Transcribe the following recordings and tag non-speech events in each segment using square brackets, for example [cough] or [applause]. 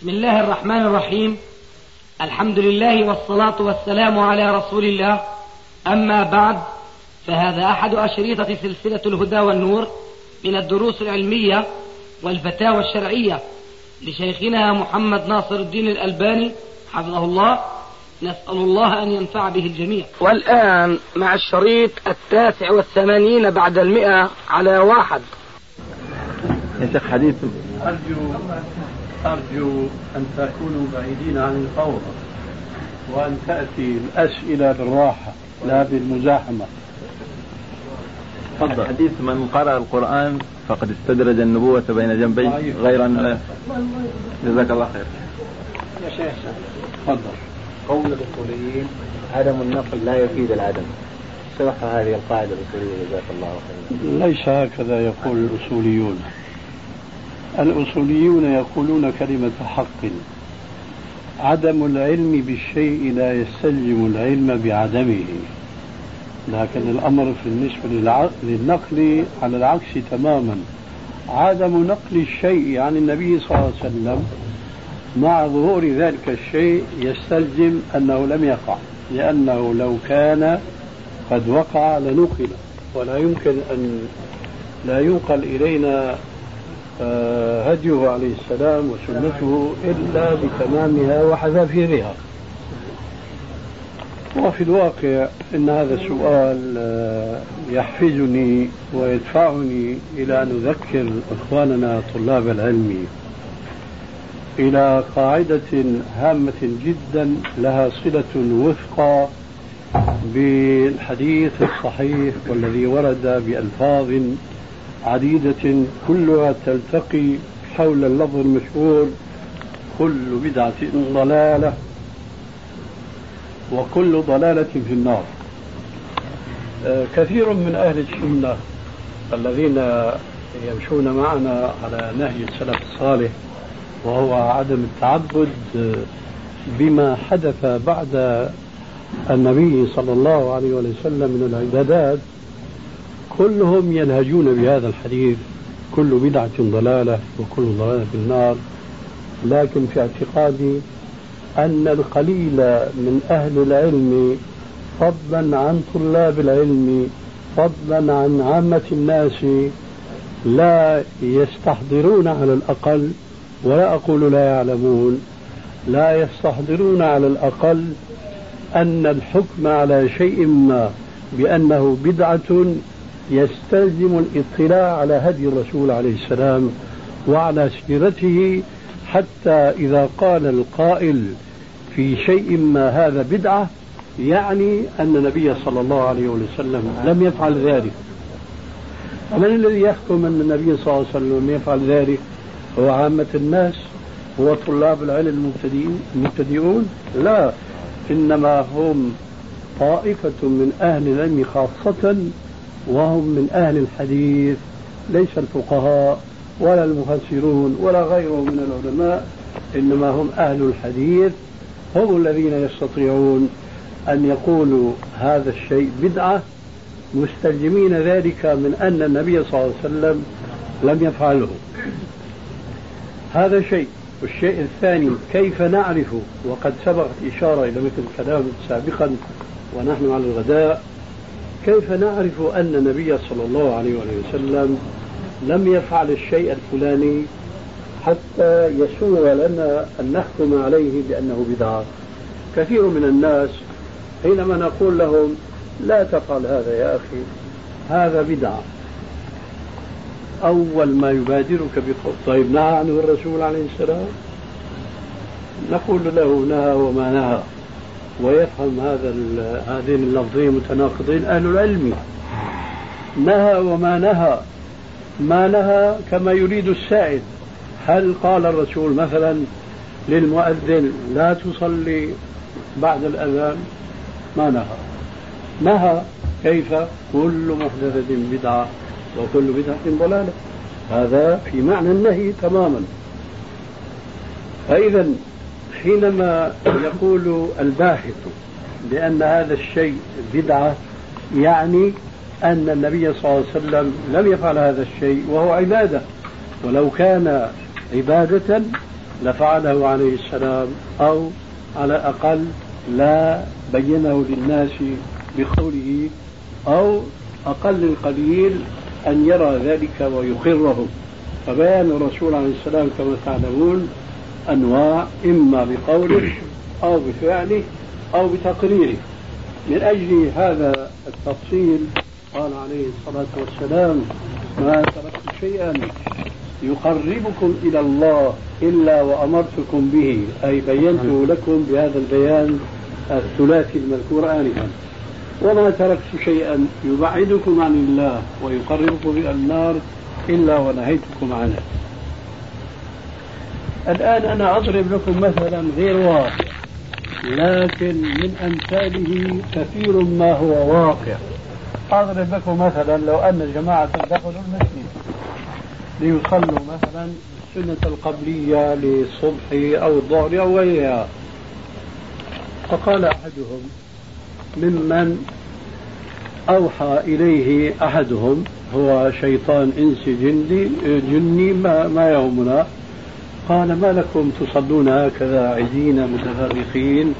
بسم الله الرحمن الرحيم الحمد لله والصلاة والسلام على رسول الله أما بعد فهذا أحد أشريطة سلسلة الهدى والنور من الدروس العلمية والفتاوى الشرعية لشيخنا محمد ناصر الدين الألباني حفظه الله نسأل الله أن ينفع به الجميع والآن مع الشريط التاسع والثمانين بعد المئة على واحد. يا شيخ حديث. أرجو أرجو أن تكونوا بعيدين عن الفوضى وأن تأتي الأسئلة بالراحة لا بالمزاحمة. تفضل. حديث من قرأ القرآن فقد استدرج النبوة بين جنبيه غير أن جزاك الله خير. يا شيخ تفضل. قول الأصوليين عدم النقل لا يفيد العدم. شرح هذه القاعدة الأصولية جزاك الله خيرا ليس هكذا يقول الأصوليون. الأصوليون يقولون كلمة حق. عدم العلم بالشيء لا يستلزم العلم بعدمه. لكن الأمر في النسبة للنقل على العكس تماما. عدم نقل الشيء عن النبي صلى الله عليه وسلم مع ظهور ذلك الشيء يستلزم أنه لم يقع. لأنه لو كان قد وقع لنقل. ولا يمكن أن لا ينقل إلينا هديه عليه السلام وسنته إلا بتمامها وحذافيرها وفي الواقع إن هذا السؤال آه، يحفزني ويدفعني إلى أن أذكر إخواننا طلاب العلم إلى قاعدة هامة جدا لها صلة وفقا بالحديث الصحيح والذي ورد بألفاظ عديدة كلها تلتقي حول اللفظ المشهور كل بدعة ضلالة وكل ضلالة في النار. آه، كثير من أهل السنة الذين يمشون معنا على نهج السلف الصالح وهو عدم التعبد آه، بما حدث بعد النبي صلى الله عليه وسلم من العبادات كلهم ينهجون بهذا الحديث. كل بدعة ضلالة وكل ضلالة في النار. لكن في اعتقادي أن القليل من أهل العلم فضلا عن طلاب العلم فضلا عن عامة الناس لا يستحضرون على الأقل ولا أقول لا يعلمون. لا يستحضرون على الأقل أن الحكم على شيء ما بأنه بدعة يستلزم الاطلاع على هدي الرسول عليه السلام وعلى سيرته حتى إذا قال القائل في شيء ما هذا بدعة يعني أن النبي صلى الله عليه وسلم لم يفعل ذلك. ومن الذي يحكم أن النبي صلى الله عليه وسلم لم يفعل ذلك؟ هو عامة الناس هو طلاب العلم المبتدئون؟ لا إنما هم طائفة من أهل العلم خاصة وهم من أهل الحديث ليس الفقهاء ولا المفسرون ولا غيرهم من العلماء إنما هم أهل الحديث. هم الذين يستطيعون أن يقولوا هذا الشيء بدعة مستلزمين ذلك من أن النبي صلى الله عليه وسلم لم يفعله. هذا شيء. والشيء الثاني كيف نعرف؟ وقد سبقت إشارة إلى مثل كلام سابقا ونحن على الغداء. كيف نعرف أن النبي صلى الله عليه وسلم لم يفعل الشيء الفلاني حتى يسوغ لنا أن نحكم عليه بأنه بدعة؟ كثير من الناس حينما نقول لهم لا تفعل هذا يا أخي هذا بدعة. أول ما يبادرك بقول طيب نهى عنه الرسول عليه السلام؟ نقول له نهى وما نهى. ويفهم هذا هذين اللفظين متناقضين أهل العلم. نهى وما نهى. ما نهى كما يريد السائد. هل قال الرسول مثلا للمؤذن لا تصلي بعد الأذان ما نهى. نهى كيف؟ كل محدثة بدعة وكل بدعة ضلالة. هذا في معنى النهي تماما. فإذا حينما يقول الباحث بأن هذا الشيء بدعة يعني أن النبي صلى الله عليه وسلم لم يفعل هذا الشيء وهو عبادة. ولو كان عبادة لفعله عليه السلام أو على الأقل لا بينه للناس بقوله أو أقل القليل أن يرى ذلك ويقره. فبيان الرسول عليه السلام كما تعلمون أنواع إما بقوله أو بفعله أو بتقريره. من أجل هذا التفصيل قال عليه الصلاة والسلام ما تركت شيئا يقربكم إلى الله إلا وأمرتكم به. أي بينته لكم بهذا البيان الثلاثي المذكور آنفا وما تركت شيئا يبعدكم عن الله ويقربكم إلى النار إلا ونهيتكم عنه. الآن أنا أضرب لكم مثلا غير واقع لكن من أمثاله كثير ما هو واقع. أضرب لكم مثلا لو أن جماعة دخلوا المسجد ليصلوا مثلا السنة القبلية للصبح أو الظهر أو غيرها. فقال أحدهم ممن أوحى إليه أحدهم هو شيطان إنسي جندي جني ما, ما يهمنا. قال ما لكم تصلون هكذا عزين متفرقين؟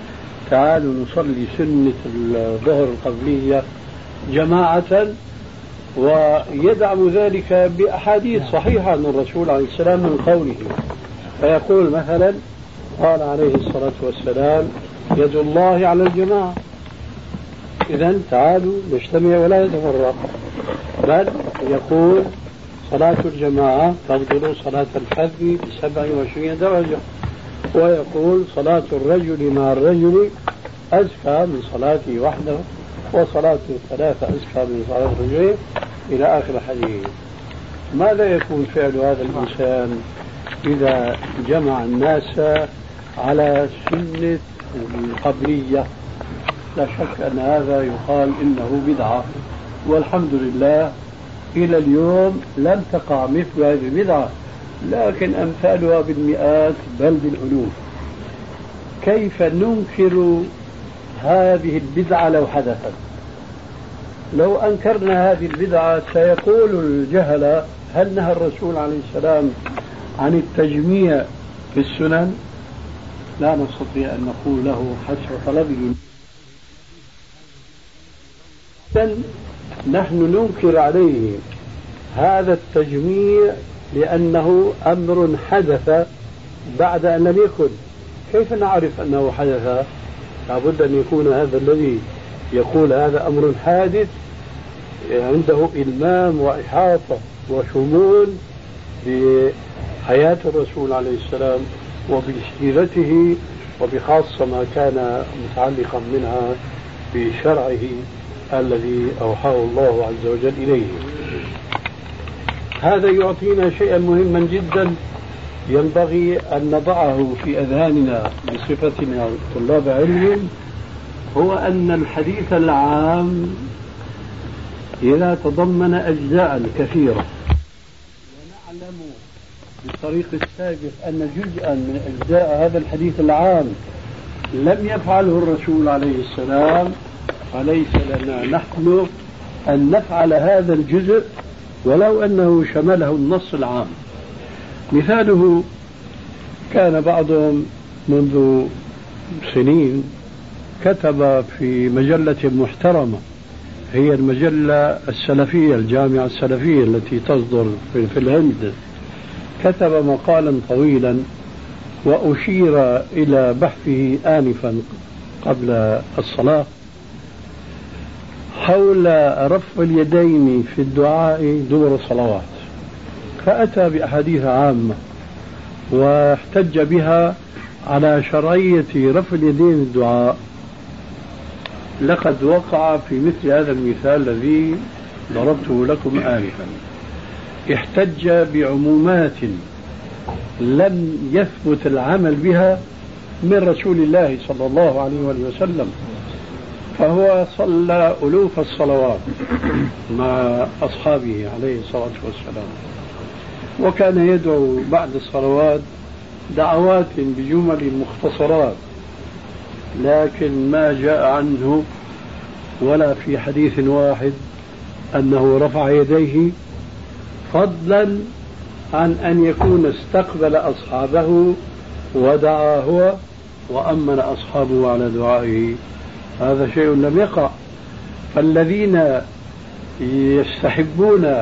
تعالوا نصلي سنة الظهر القبلية جماعة ويدعم ذلك بأحاديث صحيحة عن الرسول عليه السلام من قوله. فيقول مثلا قال عليه الصلاة والسلام يد الله على الجماعة. إذا تعالوا نجتمع ولا نتفرق بل يقول صلاة الجماعة تفضل صلاة الحج ب 27 درجة ويقول صلاة الرجل مع الرجل أزكى من صلاته وحده وصلاة الثلاثة أزكى من صلاة الرجلين إلى آخر الحديث. ماذا يكون فعل هذا الإنسان إذا جمع الناس على سنة القبلية؟ لا شك أن هذا يقال إنه بدعة والحمد لله إلى اليوم لم تقع مثل هذه البدعة لكن أمثالها بالمئات بل بالألوف. كيف ننكر هذه البدعة لو حدثت؟ لو أنكرنا هذه البدعة سيقول الجهلة هل نهى الرسول عليه السلام عن التجميع في السنن؟ لا نستطيع أن نقول له حسب طلبه. نحن ننكر عليه هذا التجميع لأنه أمر حدث بعد أن لم يكن. كيف نعرف أنه حدث؟ لابد أن يكون هذا الذي يقول هذا أمر حادث عنده إلمام وإحاطة وشمول بحياة الرسول عليه السلام وبسيرته وبخاصة ما كان متعلقا منها بشرعه. الذي أوحاه الله عز وجل إليه. هذا يعطينا شيئا مهما جدا ينبغي أن نضعه في أذهاننا بصفتنا طلاب علم هو أن الحديث العام إذا تضمن أجزاء كثيرة. ونعلم بالطريق السابق أن جزءا من أجزاء هذا الحديث العام لم يفعله الرسول عليه السلام فليس لنا نحن أن نفعل هذا الجزء ولو أنه شمله النص العام؟ مثاله كان بعضهم منذ سنين كتب في مجلة محترمة هي المجلة السلفية الجامعة السلفية التي تصدر في الهند. كتب مقالا طويلا وأشير إلى بحثه آنفا قبل الصلاة. حول رفع اليدين في الدعاء دور الصلوات. فأتى بأحاديث عامة واحتج بها على شرعية رفع اليدين الدعاء. لقد وقع في مثل هذا المثال الذي ضربته لكم آنفا. احتج بعمومات لم يثبت العمل بها من رسول الله صلى الله عليه وسلم. فهو صلى ألوف الصلوات مع أصحابه عليه الصلاة والسلام. وكان يدعو بعد الصلوات دعوات بجمل مختصرات لكن ما جاء عنه ولا في حديث واحد أنه رفع يديه فضلا عن أن يكون استقبل أصحابه ودعا هو وأمن أصحابه على دعائه. هذا شيء لم يقع. فالذين يستحبون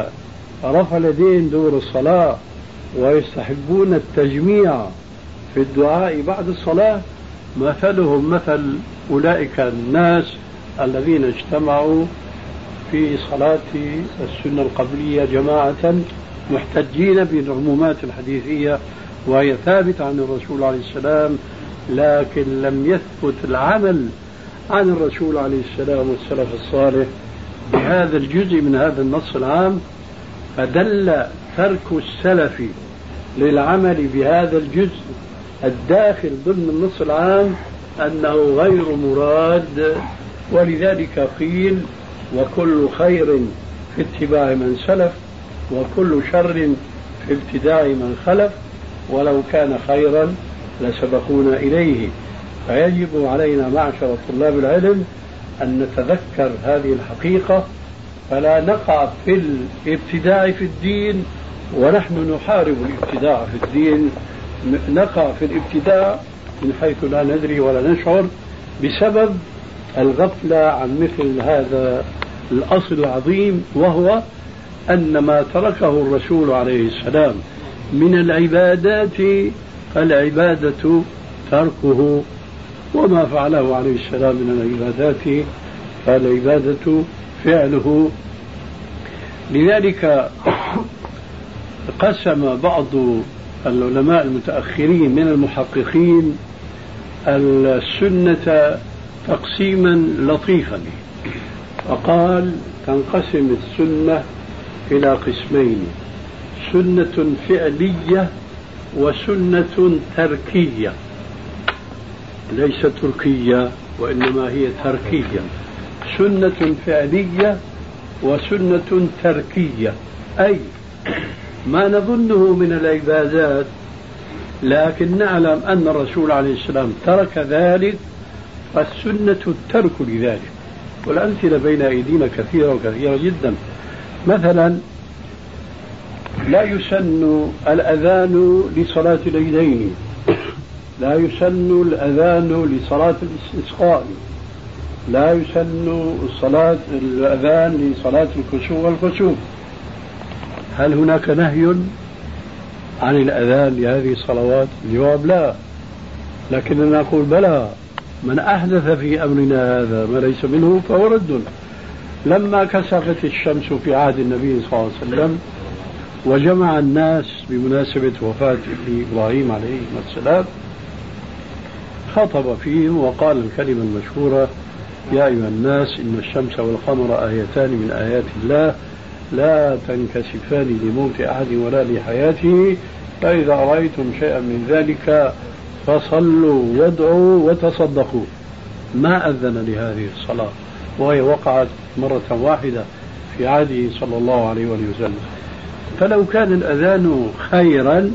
رفع اليدين دور الصلاة ويستحبون التجميع في الدعاء بعد الصلاة مثلهم مثل أولئك الناس الذين اجتمعوا في صلاة السنة القبلية جماعة محتجين بالعمومات الحديثية وهي ثابتة عن الرسول عليه السلام لكن لم يثبت العمل عن الرسول عليه السلام والسلف الصالح بهذا الجزء من هذا النص العام فدل ترك السلف للعمل بهذا الجزء الداخل ضمن النص العام أنه غير مراد ولذلك قيل وكل خير في اتباع من سلف وكل شر في ابتداع من خلف ولو كان خيرا لسبقونا إليه. فيجب علينا معشر طلاب العلم أن نتذكر هذه الحقيقة فلا نقع في الابتداع في الدين ونحن نحارب الابتداع في الدين. نقع في الابتداع من حيث لا ندري ولا نشعر بسبب الغفلة عن مثل هذا الأصل العظيم وهو أن ما تركه الرسول عليه السلام من العبادات فالعبادة تركه. وما فعله عليه السلام من العبادات فالعبادة فعله. لذلك قسم بعض العلماء المتأخرين من المحققين السنة تقسيما لطيفا. فقال تنقسم السنة إلى قسمين سنة فعلية وسنة تركية. ليس تركية وإنما هي تركية. سنة فعلية وسنة تركية. أي ما نظنه من العبادات لكن نعلم أن الرسول عليه السلام ترك ذلك فالسنة الترك لذلك. والأمثلة بين أيدينا كثيرة وكثيرة جدا. مثلا لا يسن الأذان لصلاة العيدين. لا يسن الأذان لصلاة الاستسقاء لا يسن الصلاة الأذان لصلاة الكسوف والكسوف هل هناك نهي عن الأذان لهذه الصلوات؟ الجواب لا. لكننا نقول بلى. من أحدث في أمرنا هذا ما ليس منه فهو رد. لما كسفت الشمس في عهد النبي صلى الله عليه وسلم وجمع الناس بمناسبة وفاة ابن إبراهيم عليه السلام خطب فيهم وقال الكلمة المشهورة يا أيها الناس إن الشمس والقمر آيتان من آيات الله لا تنكسفان لموت أحد ولا لحياته فإذا رأيتم شيئا من ذلك فصلوا وادعوا وتصدقوا. ما أذن لهذه الصلاة وهي وقعت مرة واحدة في عهده صلى الله عليه وسلم. فلو كان الأذان خيرا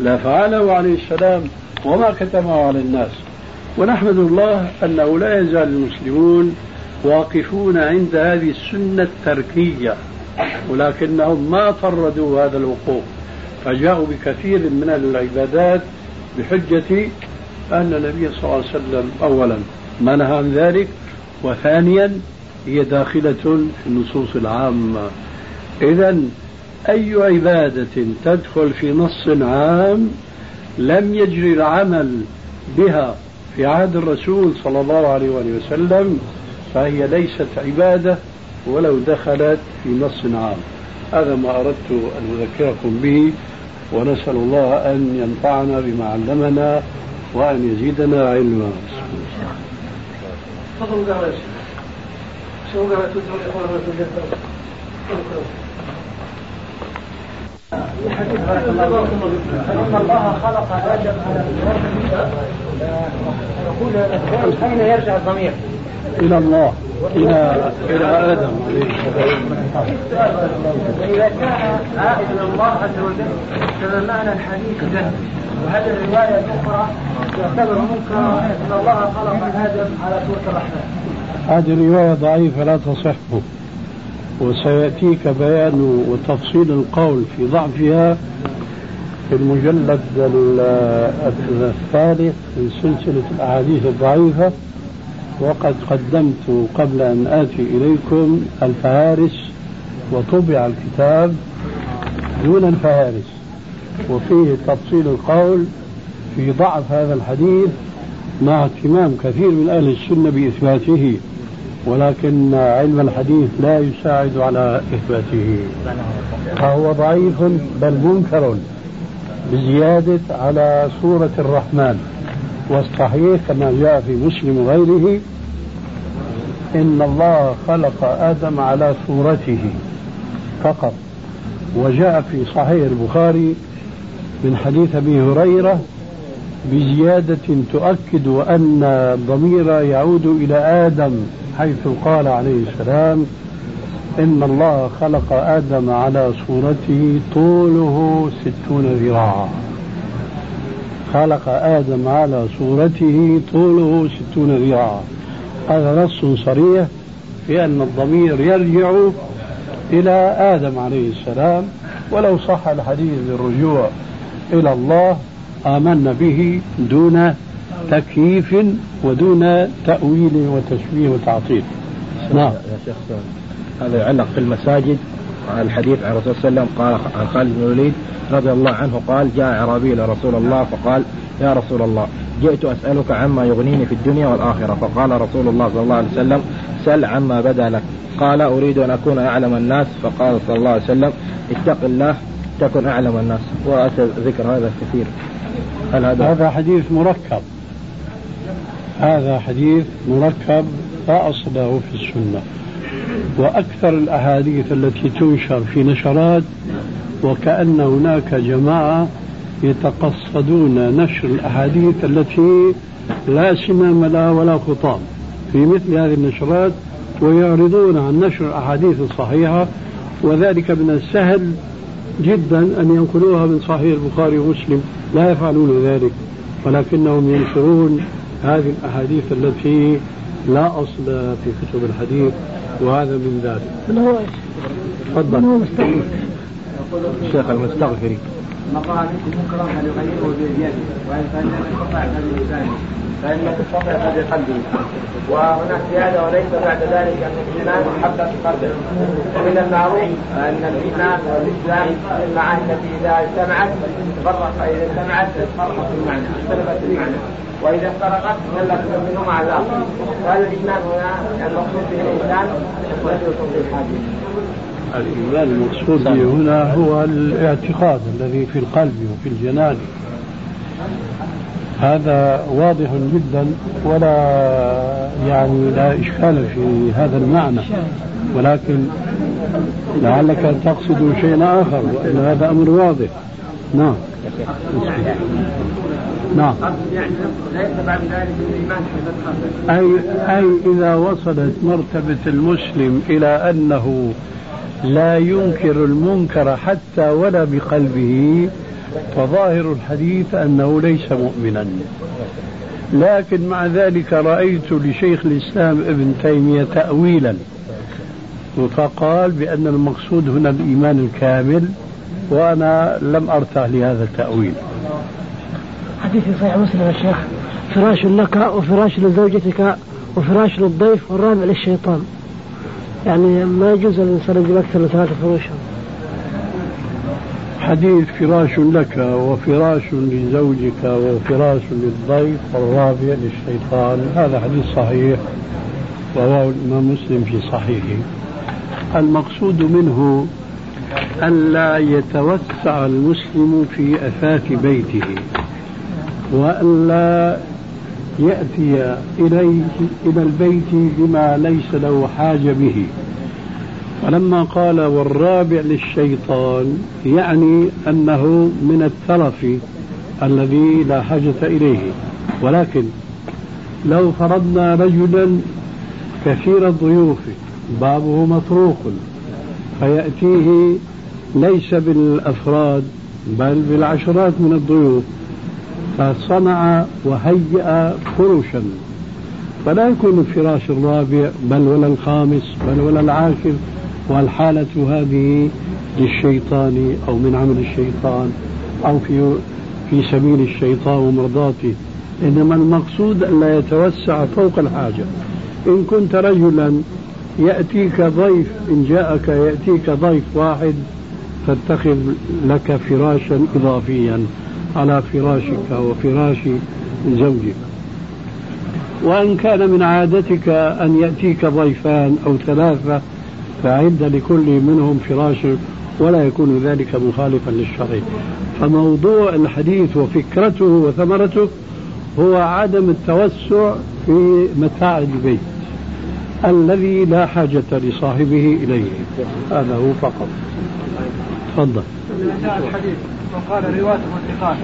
لفعله عليه السلام. وما كتمه على الناس ونحمد الله أنه لا يزال المسلمون واقفون عند هذه السنة التركية ولكنهم ما طردوا هذا الوقوف. فجاءوا بكثير من العبادات بحجة أن النبي صلى الله عليه وسلم أولا منع عن ذلك وثانيا هي داخلة في النصوص العامة. إذا أي عبادة تدخل في نص عام لم يجري العمل بها في عهد الرسول صلى الله عليه وسلم فهي ليست عبادة ولو دخلت في نص عام. هذا ما أردت أن أذكركم به ونسأل الله أن ينفعنا بما علمنا وأن يزيدنا علما. الحديث بارك الله فإن الله خلق آدم على يقول أين يرجع الضمير؟ إلى الله إلى إلى آدم إذا كان عائد إلى الله عز وجل فما معنى الحديث له وهذه الرواية الأخرى تعتبر منكرة أن الله خلق آدم على سورة الرحمن هذه الرواية ضعيفة لا تصح وسيأتيك بيان وتفصيل القول في ضعفها في المجلد الثالث من سلسلة الأحاديث الضعيفة. وقد قدمت قبل أن آتي إليكم الفهارس وطبع الكتاب دون الفهارس وفيه تفصيل القول في ضعف هذا الحديث مع اهتمام كثير من أهل السنة بإثباته. ولكن علم الحديث لا يساعد على إثباته. فهو ضعيف بل منكر بزيادة على سورة الرحمن. والصحيح كما جاء في مسلم وغيره إن الله خلق آدم على صورته فقط. وجاء في صحيح البخاري من حديث أبي هريرة بزيادة تؤكد أن الضمير يعود إلى آدم حيث قال عليه السلام إن الله خلق آدم على صورته طوله ستون ذراعا. خلق آدم على صورته طوله ستون ذراعا. هذا نص صريح في أن الضمير يرجع إلى آدم عليه السلام. ولو صح الحديث بالرجوع إلى الله آمنا به دون تكييف ودون تأويل وتشبيه وتعطيل. نعم. يا شيخ هذا يعلق في المساجد. الحديث عن الرسول صلى الله عليه وسلم قال عن خالد بن الوليد رضي الله عنه قال جاء اعرابي إلى رسول الله فقال يا رسول الله جئت أسألك عما يغنيني في الدنيا والآخرة. فقال رسول الله صلى الله عليه وسلم سل عما بدا لك. قال أريد أن أكون أعلم الناس. فقال صلى الله عليه وسلم اتق الله تكن أعلم الناس. وأتى ذكر هذا كثير هل هذا هذا حديث مركب. هذا حديث مركب لا أصل له في السنة. وأكثر الأحاديث التي تنشر في نشرات وكأن هناك جماعة يتقصدون نشر الأحاديث التي لا سمام لها ولا خطام في مثل هذه النشرات ويعرضون عن نشر الأحاديث الصحيحة وذلك من السهل جدا أن ينقلوها من صحيح البخاري ومسلم. لا يفعلون ذلك ولكنهم ينشرون هذه الأحاديث التي لا أصل في كتب الحديث وهذا من ذلك. من هو؟ تفضل. من هو مستغفر؟ الشيخ المستغفري. منكر احد يغيره بيده وإن كان يستطيع بلسانه فانه تستطيع بقلبه وهناك زيادة وليس بعد ذلك أن الايمان محبه قلبه ومن المعروف أن الايمان والإسلام المعاني التي إذا اجتمعت تفرق. إذا اجتمعت تفرقت المعنى اختلفت المعنى. وإذا افترقت دلت منهما على الآخر وهذا الايمان هنا المقصود به الانسان وسيله في الحديث الإيمان المقصود به هنا هو الاعتقاد الذي في القلب وفي الجنان. هذا واضح جدا ولا يعني لا إشكال في هذا المعنى. ولكن لعلك تقصد شيئا آخر وإن هذا أمر واضح. نعم. نعم. أي أي إذا وصلت مرتبة المسلم إلى أنه لا ينكر المنكر حتى ولا بقلبه فظاهر الحديث أنه ليس مؤمنا. لكن مع ذلك رأيت لشيخ الإسلام ابن تيمية تأويلا فقال بأن المقصود هنا الإيمان الكامل وأنا لم أرتاح لهذا التأويل. حديث صحيح مسلم يا شيخ. فراش لك وفراش لزوجتك وفراش للضيف والرابع للشيطان. يعني ما يجوز الإنسان يجيب أكثر من ثلاثة فروش. حديث فراش لك وفراش لزوجك وفراش للضيف والرابع للشيطان. هذا حديث صحيح رواه الإمام مسلم في صحيحه. المقصود منه ألا يتوسع المسلم في أثاث بيته وألا يأتي إليه إلى البيت بما ليس له حاجة به. فلما قال والرابع للشيطان يعني أنه من الترف الذي لا حاجة إليه. ولكن لو فرضنا رجلا كثير الضيوف بابه مطروق فيأتيه ليس بالأفراد بل بالعشرات من الضيوف. فصنع وهيأ فرشا فلا يكون الفراش الرابع بل ولا الخامس بل ولا العاشر والحالة هذه للشيطان أو من عمل الشيطان أو في في سبيل الشيطان ومرضاته. إنما المقصود ألا يتوسع فوق الحاجة. إن كنت رجلا يأتيك ضيف إن جاءك يأتيك ضيف واحد فاتخذ لك فراشا إضافيا. على فراشك وفراش زوجك. وإن كان من عادتك أن يأتيك ضيفان أو ثلاثة فعد لكل منهم فراش ولا يكون ذلك مخالفا للشرع. فموضوع الحديث وفكرته وثمرته هو عدم التوسع في متاع البيت الذي لا حاجة لصاحبه إليه. هذا هو فقط. تفضل الحديث وقال رواية والثقات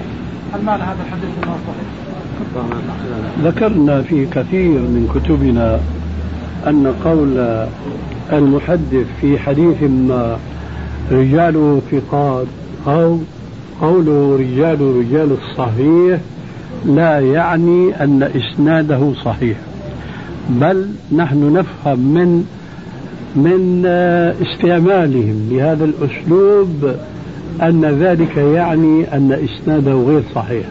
هل معنى هذا الحديث إنه صحيح؟ ذكرنا في كثير من كتبنا أن قول المحدث في حديث ما رجاله ثقات أو قوله رجال رجال الصحيح لا يعني أن إسناده صحيح بل نحن نفهم من من استعمالهم لهذا الأسلوب أن ذلك يعني أن إسناده غير صحيح.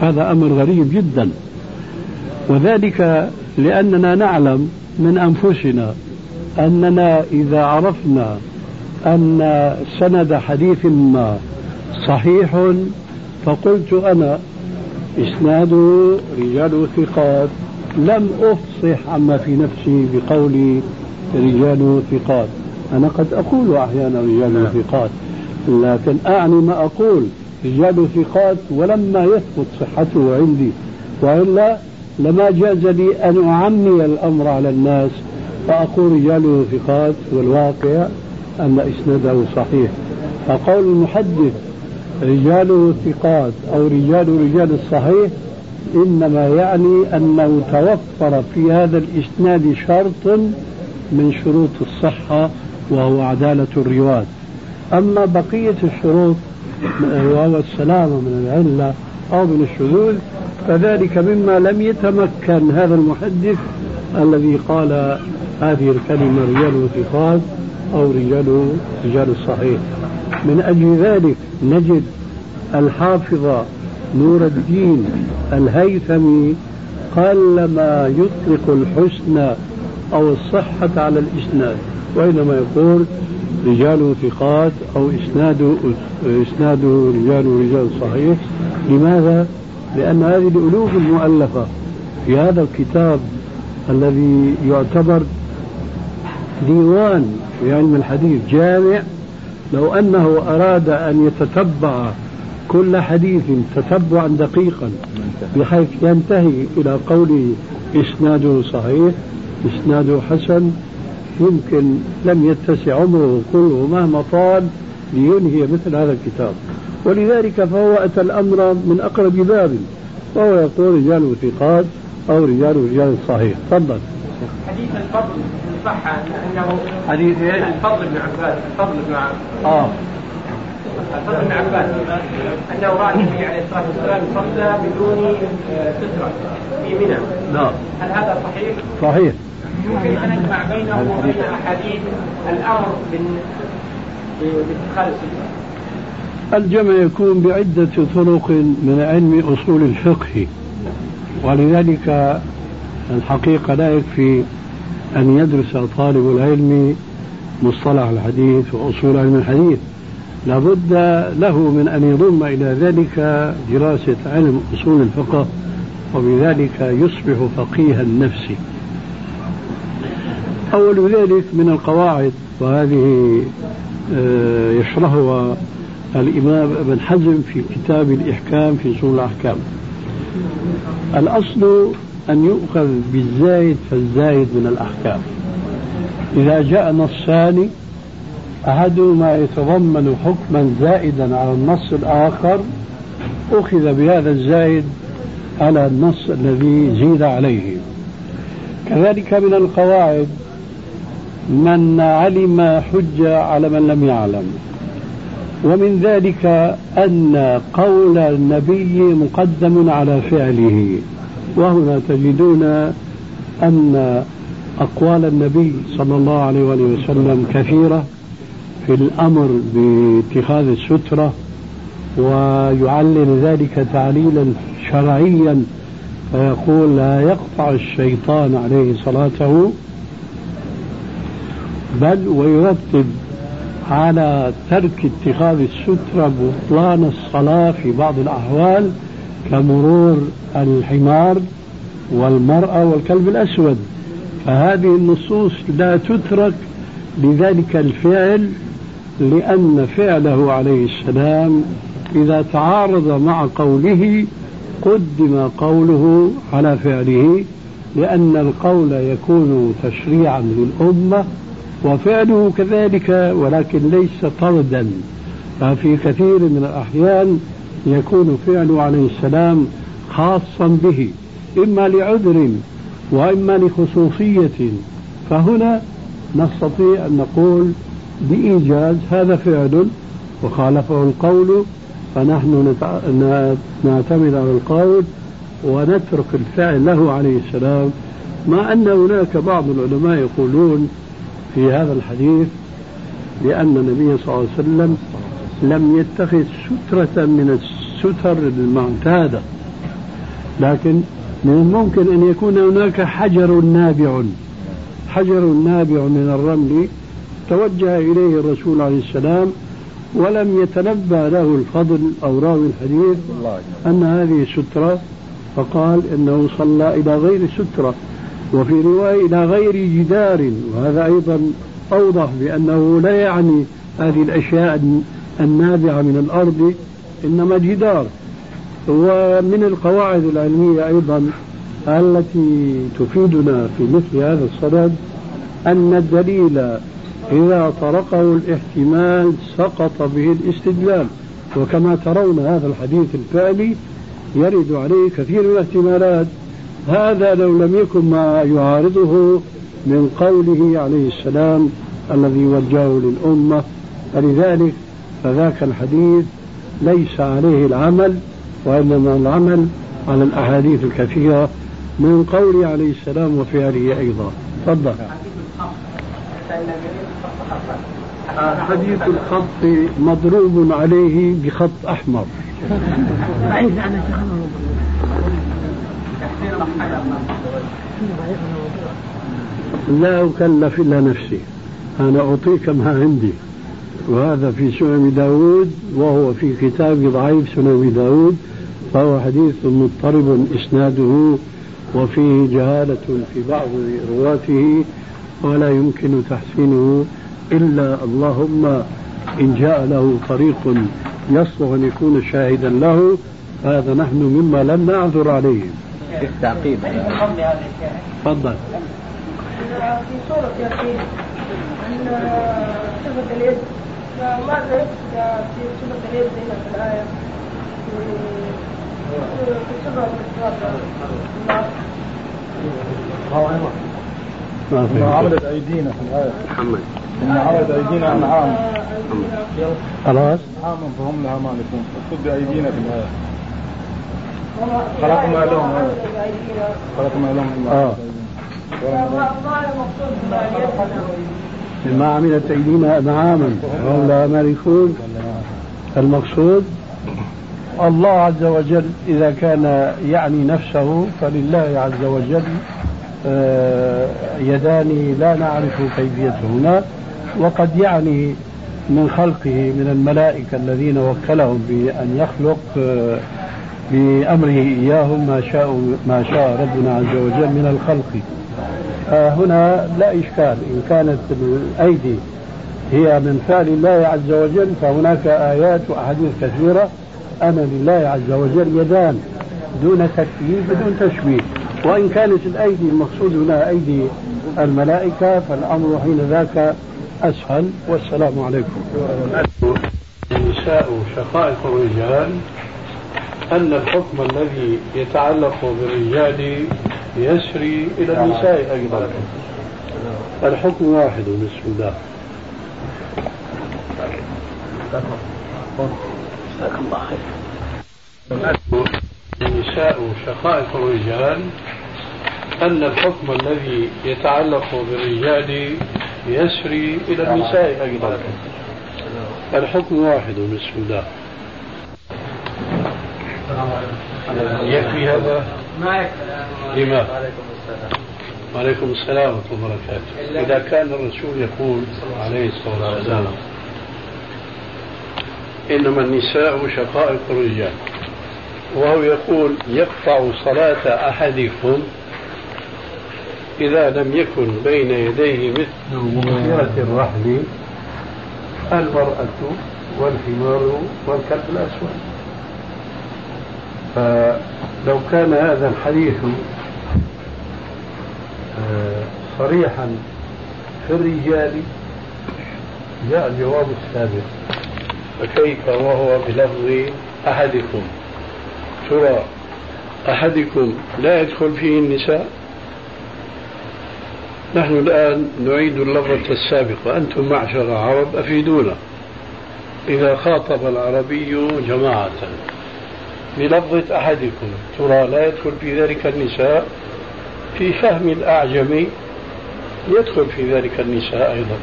هذا أمر غريب جدا. وذلك لأننا نعلم من أنفسنا أننا إذا عرفنا أن سند حديث ما صحيح فقلت أنا إسناده رجال ثقات. لم أفصح عما في نفسي بقولي رجال ثقات. أنا قد أقول أحيانا رجال ثقات لكن أعني ما أقول. رجال ثقات ولما يثبت صحته عندي وإلا لما جاز لي أن أعمي الأمر على الناس فأقول رجال ثقات والواقع أن إسناده صحيح. فقول المحدث رجال ثقات أو رجال رجال الصحيح إنما يعني أنه توفر في هذا الإسناد شرط من شروط الصحة وهو عدالة الرواة. أما بقية الشروط وهو السلامة من العلة أو من الشذوذ فذلك مما لم يتمكن هذا المحدث الذي قال هذه الكلمة رجال ثقات أو رجال رجال الصحيح من أجل ذلك نجد الحافظ نور الدين الهيثمي قلما يطلق الحسن أو الصحة على الإسناد وإنما يقول رجال ثقات أو إسناد إسناده رجال رجال صحيح لماذا؟ لأن هذه الألوف المؤلفة في هذا الكتاب الذي يعتبر ديوان في علم الحديث جامع لو أنه أراد أن يتتبع كل حديث تتبعا دقيقا بحيث ينتهي إلى قوله إسناده صحيح إسناده حسن. يمكن لم يتسع عمره كله مهما طال لينهي مثل هذا الكتاب. ولذلك فهو أتى الأمر من أقرب باب وهو يقول رجال ثقات أو رجال رجال صحيح. تفضل. حديث الفضل صح أنه حديث الفضل بن عباس الفضل بن عباس. آه. الفضل بن عباس أنه رأى النبي عليه الصلاة والسلام صلى بدون سترة في منى. نعم. هل هذا صحيح؟ صحيح. يمكن أن نجمع بينه وبين أحاديث الأمر باتخاذ الستره الجمع يكون بعدة طرق من علم أصول الفقه ولذلك الحقيقة لا يكفي أن يدرس طالب العلم مصطلح الحديث وأصول علم الحديث. لابد له من أن يضم إلى ذلك دراسة علم أصول الفقه وبذلك يصبح فقيها النفس. أول ذلك من القواعد وهذه آه، يشرحها الإمام ابن حزم في كتاب الإحكام في سور الأحكام. الأصل أن يؤخذ بالزايد فالزايد من الأحكام. إذا جاء نصان أحدهما يتضمن حكما زائدا على النص الآخر أخذ بهذا الزايد على النص الذي زيد عليه. كذلك من القواعد من علم حجة على من لم يعلم. ومن ذلك أن قول النبي مقدم على فعله. وهنا تجدون أن أقوال النبي صلى الله عليه وسلم كثيرة. في الأمر باتخاذ السترة ويعلل ذلك تعليلا شرعيا فيقول لا يقطع الشيطان عليه صلاته بل ويرتب على ترك اتخاذ السترة بطلان الصلاة في بعض الأحوال كمرور الحمار والمرأة والكلب الأسود. فهذه النصوص لا تترك لذلك الفعل لأن فعله عليه السلام إذا تعارض مع قوله قدم قوله على فعله لأن القول يكون تشريعا للأمة وفعله كذلك ولكن ليس طردا. ففي كثير من الأحيان يكون فعله عليه السلام خاصا به إما لعذر وإما لخصوصية. فهنا نستطيع أن نقول بإيجاز هذا فعل وخالفه القول فنحن نعتمد على القول ونترك الفعل له عليه السلام مع أن هناك بعض العلماء يقولون في هذا الحديث لأن النبي صلى الله عليه وسلم لم يتخذ سترة من الستر المعتادة لكن من الممكن أن يكون هناك حجر نابع حجر نابع من الرمل توجه إليه الرسول عليه السلام ولم يتنبأ له الفضل أو راوي الحديث أن هذه سترة فقال إنه صلى إلى غير سترة. وفي رواية إلى غير جدار وهذا أيضا أوضح بأنه لا يعني هذه الأشياء النابعة من الأرض إنما جدار. ومن القواعد العلمية أيضا التي تفيدنا في مثل هذا الصدد أن الدليل إذا طرقه الاحتمال سقط به الاستدلال. وكما ترون هذا الحديث الفعلي يرد عليه كثير من الاحتمالات. هذا لو لم يكن ما يعارضه من قوله عليه السلام الذي وجهه للأمة. فلذلك فذاك الحديث ليس عليه العمل وإنما العمل على الأحاديث الكثيرة من قوله عليه السلام وفعله أيضا. تفضل. حديث الخط مضروب عليه بخط أحمر. لا أكلف إلا نفسي. أنا أعطيك ما عندي. وهذا في سنن داود وهو في كتاب ضعيف سنن داود فهو حديث مضطرب إسناده وفيه جهالة في بعض رواته ولا يمكن تحسينه. إلا اللهم إن جاء له طريق يصلح أن يكون شاهدا له هذا نحن مما لم نعذر عليه. التعقيب تفضل. في سورة ياسين أن صفة اليد فماذا يقصد في صفة اليد هنا في الآية؟ في صفة ما في. عملت أيدينا في الآية؟ محمد. إن عملت أيدينا أنعام خلاص. أنعام فهم لها مالكون مقصود بأيدينا في الآية خلقنا لهم خلقنا لهم آه. ما عملت أيدينا أنعاما وهم لا مالكون المقصود الله عز وجل إذا كان يعني نفسه فلله عز وجل آه، يدان لا نعرف كيفيتهما وقد يعني من خلقه من الملائكة الذين وكلهم بأن يخلق آه، بأمره إياهم ما شاء ما شاء ربنا عز وجل من الخلق. هنا لا إشكال. إن كانت الأيدي هي من فعل الله عز وجل فهناك آيات وأحاديث كثيرة. أن لله عز وجل يدان دون تكييف بدون تشبيه وإن كانت الأيدي المقصود هنا أيدي الملائكة فالأمر حين ذاك أسهل والسلام عليكم. النساء شقائق الرجال أن الحكم الذي يتعلق بالرجال يسري إلى النساء أيضا. الحكم واحد بسم الله. جزاك الله خير النساء شقائق الرجال أن الحكم الذي يتعلق بالرجال يسري إلى النساء أيضا الحكم واحد بسم الله يكفي هذا؟ ما يكفي لماذا؟ وعليكم السلام ورحمة الله وبركاته إذا كان الرسول يقول عليه الصلاة والسلام إنما النساء شقائق الرجال وهو يقول يقطع صلاة أحدكم إذا لم يكن بين يديه مثل مغيرة الرحل المرأة والحمار والكلب الأسود. فلو كان هذا الحديث آه، صريحا في الرجال جاء الجواب السابق. فكيف وهو بلفظ أحدكم؟ ترى أحدكم لا يدخل فيه النساء؟ نحن الآن نعيد اللفظة السابقة. أنتم معشر العرب أفيدونا. إذا خاطب العربي جماعة. بلفظة أحدكم ترى لا يدخل في ذلك النساء. في فهم الأعجمي يدخل في ذلك النساء أيضا.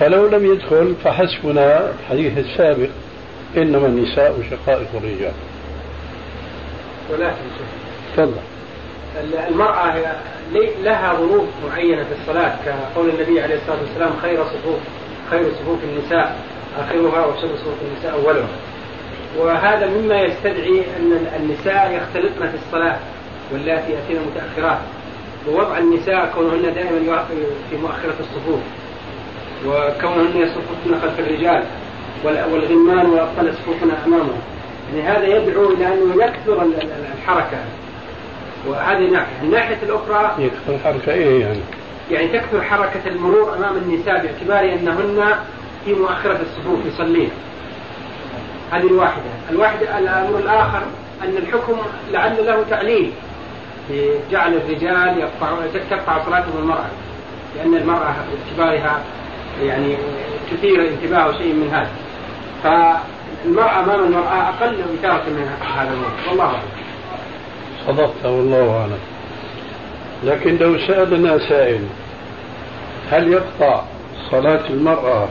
فلو لم يدخل فحسبنا الحديث السابق إنما النساء شقائق الرجال. ولكن تفضل. المرأة لها ظروف معينة في الصلاة كقول النبي عليه الصلاة والسلام خير صفوف خير صفوف النساء آخرها وشر صفوف النساء أولها. وهذا مما يستدعي أن النساء يختلطن في الصلاة واللاتي يأتين متأخرات. ووضع النساء كونهن دائما في مؤخرة الصفوف. وكونهن يصففن خلف الرجال والغلمان والأطفال يصففن أمامهم. يعني هذا يدعو إلى أنه يكثر الحركة. وهذه ناحية. الناحية الأخرى يكثر الحركة إيه يعني؟ يعني تكثر حركة المرور أمام النساء باعتبار أنهن في مؤخرة الصفوف يصلين. هذه الواحدة. الواحدة الأمر الآخر أن الحكم لعل له تعليل في جعل الرجال يقطع تقطع صلاتهم المرأة لأن المرأة باعتبارها يعني تثير انتباه شيء من هذا. فالمرأة أمام المرأة أقل إثارة من هذا الأمر والله أعلم. صدقت والله أعلم. لكن لو سألنا سائل هل يقطع صلاة المرأة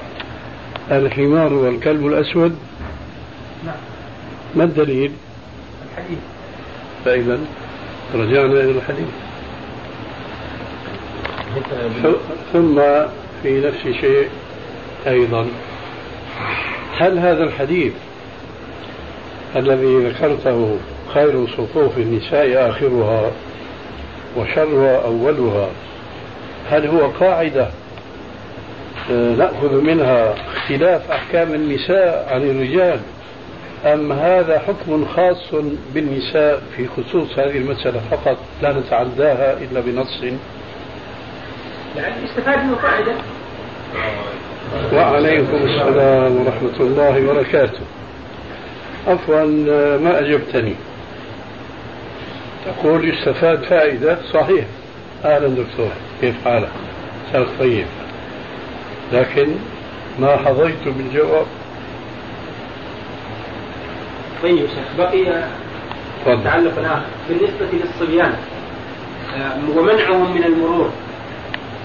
الحمار والكلب الأسود؟ نعم ما الدليل؟ الحديث. فإذا رجعنا إلى الحديث. ثم في نفس الشيء أيضا. هل هذا الحديث الذي ذكرته خير صفوف النساء آخرها وشرها أولها. هل هو قاعدة؟ آه، نأخذ منها اختلاف أحكام النساء عن الرجال. أم هذا حكم خاص بالنساء في خصوص هذه المسألة فقط لا نتعداها إلا بنص؟ يعني استفاد من قاعدة؟ وعليكم السلام ورحمة الله وبركاته. عفوا ما أجبتني. تقول يستفاد فائدة؟ صحيح. أهلا دكتور كيف حالك؟ مساك طيب. لكن ما حظيت بالجواب؟ طيب شيخ بقي تعلق آخر بالنسبة للصبيان آه، ومنعهم من المرور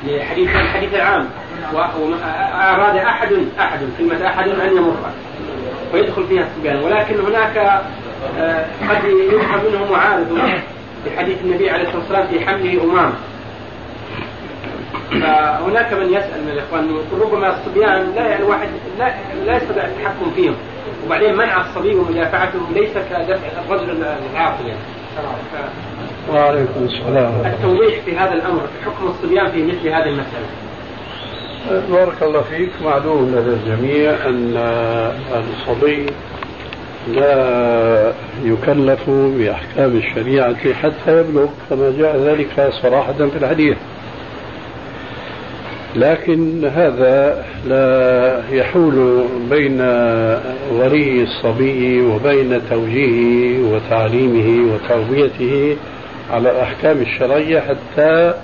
لحديث الحديث العام وأراد أحد أحد كلمة أحد أن يمر. ويدخل فيها الصبيان ولكن هناك قد يفهم منه معارض لحديث النبي عليه الصلاة والسلام في حمله أمام. فهناك من يسأل من الإخوان ربما الصبيان لا يعني واحد لا, لا يستطيع التحكم فيهم وبعدين منع الصبي ومدافعته ليس كدفع الرجل العاقل يعني. وعليكم السلام. التوضيح في هذا الأمر حكم الصبيان في مثل هذه المسألة. بارك الله فيك. معلوم لدى الجميع أن الصبي لا يكلف بأحكام الشريعة حتى يبلغ كما جاء ذلك صراحة في الحديث. لكن هذا لا يحول بين ولي الصبي وبين توجيهه وتعليمه وتربيته على الأحكام الشرعية حتى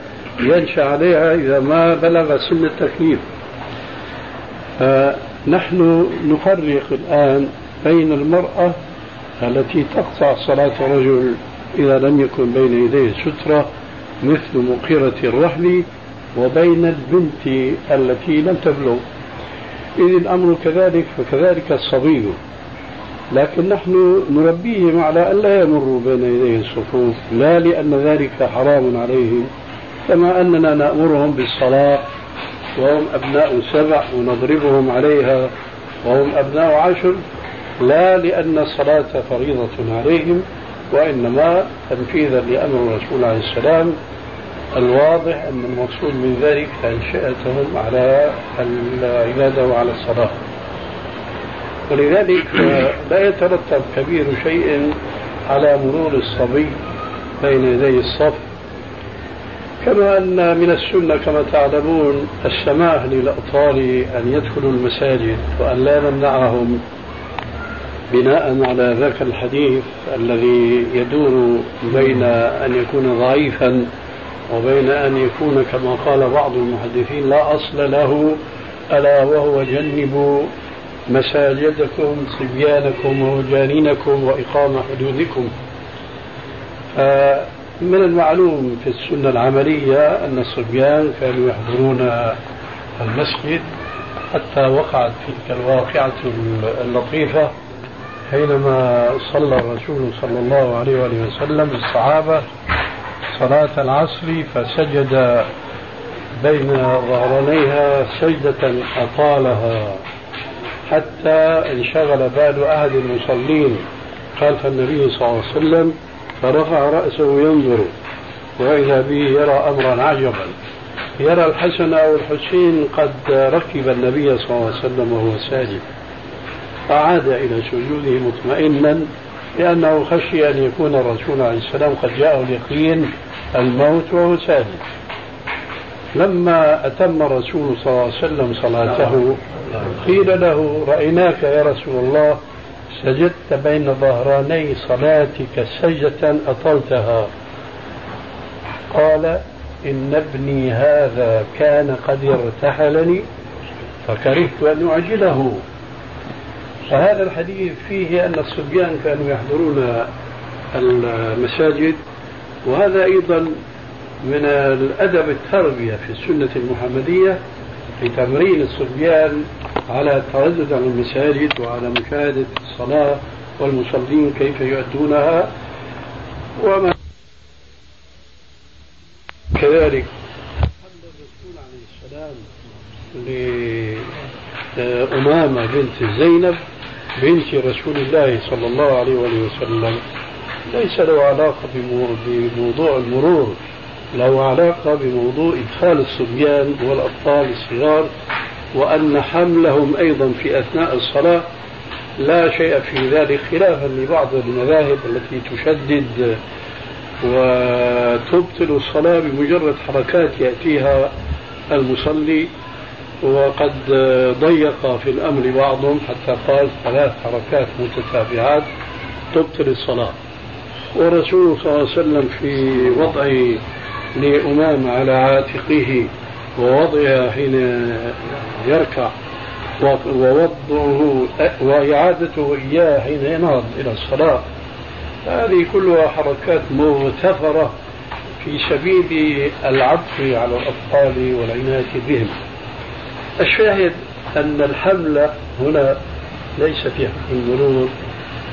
ينشأ عليها إذا ما بلغ سن التكليف. فنحن نفرق الآن بين المرأة التي تقطع صلاة الرجل إذا لم يكن بين يديه سترة مثل مقيرة الرحل وبين البنت التي لم تبلغ. إذ الأمر كذلك فكذلك الصبي. لكن نحن نربيهم على أن لا يمروا بين يدي الصفوف لا لأن ذلك حرام عليهم كما أننا نأمرهم بالصلاة وهم أبناء سبع ونضربهم عليها وهم أبناء عشر. لا لأن الصلاة فريضة عليهم وإنما تنفيذا لأمر الرسول عليه السلام الواضح أن المقصود من ذلك تنشئتهم على العبادة وعلى الصلاة. ولذلك لا يترتب كبير شيء على مرور الصبي بين يدي الصف. كما أن من السنة كما تعلمون السماح للأطفال أن يدخلوا المساجد وأن لا نمنعهم بناء على ذاك الحديث الذي يدور بين أن يكون ضعيفا وبين أن يكون كما قال بعض المحدثين لا أصل له ألا وهو جنبوا مساجدكم صبيانكم وجانينكم وإقامة حدودكم. من المعلوم في السنة العملية أن الصبيان كانوا يحضرون المسجد حتى وقعت تلك الواقعة اللطيفة. حينما صلى الرسول صلى الله عليه وآله وسلم بالصحابة صلاة العصر فسجد بين ظهرانيها سجدة أطالها حتى انشغل بال أحد المصلين خلف النبي صلى الله عليه وسلم فرفع رأسه ينظر وإذا به يرى أمرا عجبا. يرى الحسن أو الحسين قد ركب النبي صلى الله عليه وسلم وهو ساجد. فعاد إلى سجوده مطمئنا لأنه خشي أن يكون الرسول عليه السلام قد جاءه اليقين الموت وهو ساجد لما أتم الرسول صلى الله عليه وسلم صلاته قيل له رأيناك يا رسول الله سجدت بين ظهراني صلاتك سجدة أطلتها. قال إن ابني هذا كان قد ارتحلني فكرهت أن أعجله. فهذا الحديث فيه أن الصبيان كانوا يحضرون المساجد وهذا أيضا من الأدب التربية في السنة المحمدية لتمرين الصبيان على التردد على المساجد وعلى مشاهدة الصلاة والمصلين كيف يؤدونها وما كذلك. الرسول عليه السلام لأمامة بنت زينب بنت رسول الله صلى الله عليه وسلم ليس له علاقة بموضوع المرور له علاقة بموضوع إدخال الصبيان والأطفال الصغار وأن حملهم أيضا في أثناء الصلاة لا شيء في ذلك خلافا لبعض المذاهب التي تشدد وتبطل الصلاة بمجرد حركات يأتيها المصلي وقد ضيق في الأمر بعضهم حتى قال ثلاث حركات متتابعات تبطل الصلاة. والرسول صلى الله عليه وسلم في وضع لأمام على عاتقه ووضعها حين يركع ووضعه وإعادته إياه حين ينهض إلى الصلاة. هذه كلها حركات مغتفرة في سبيل العطف على الأطفال والعناية بهم. الشاهد أن الحمل هنا ليس في حكم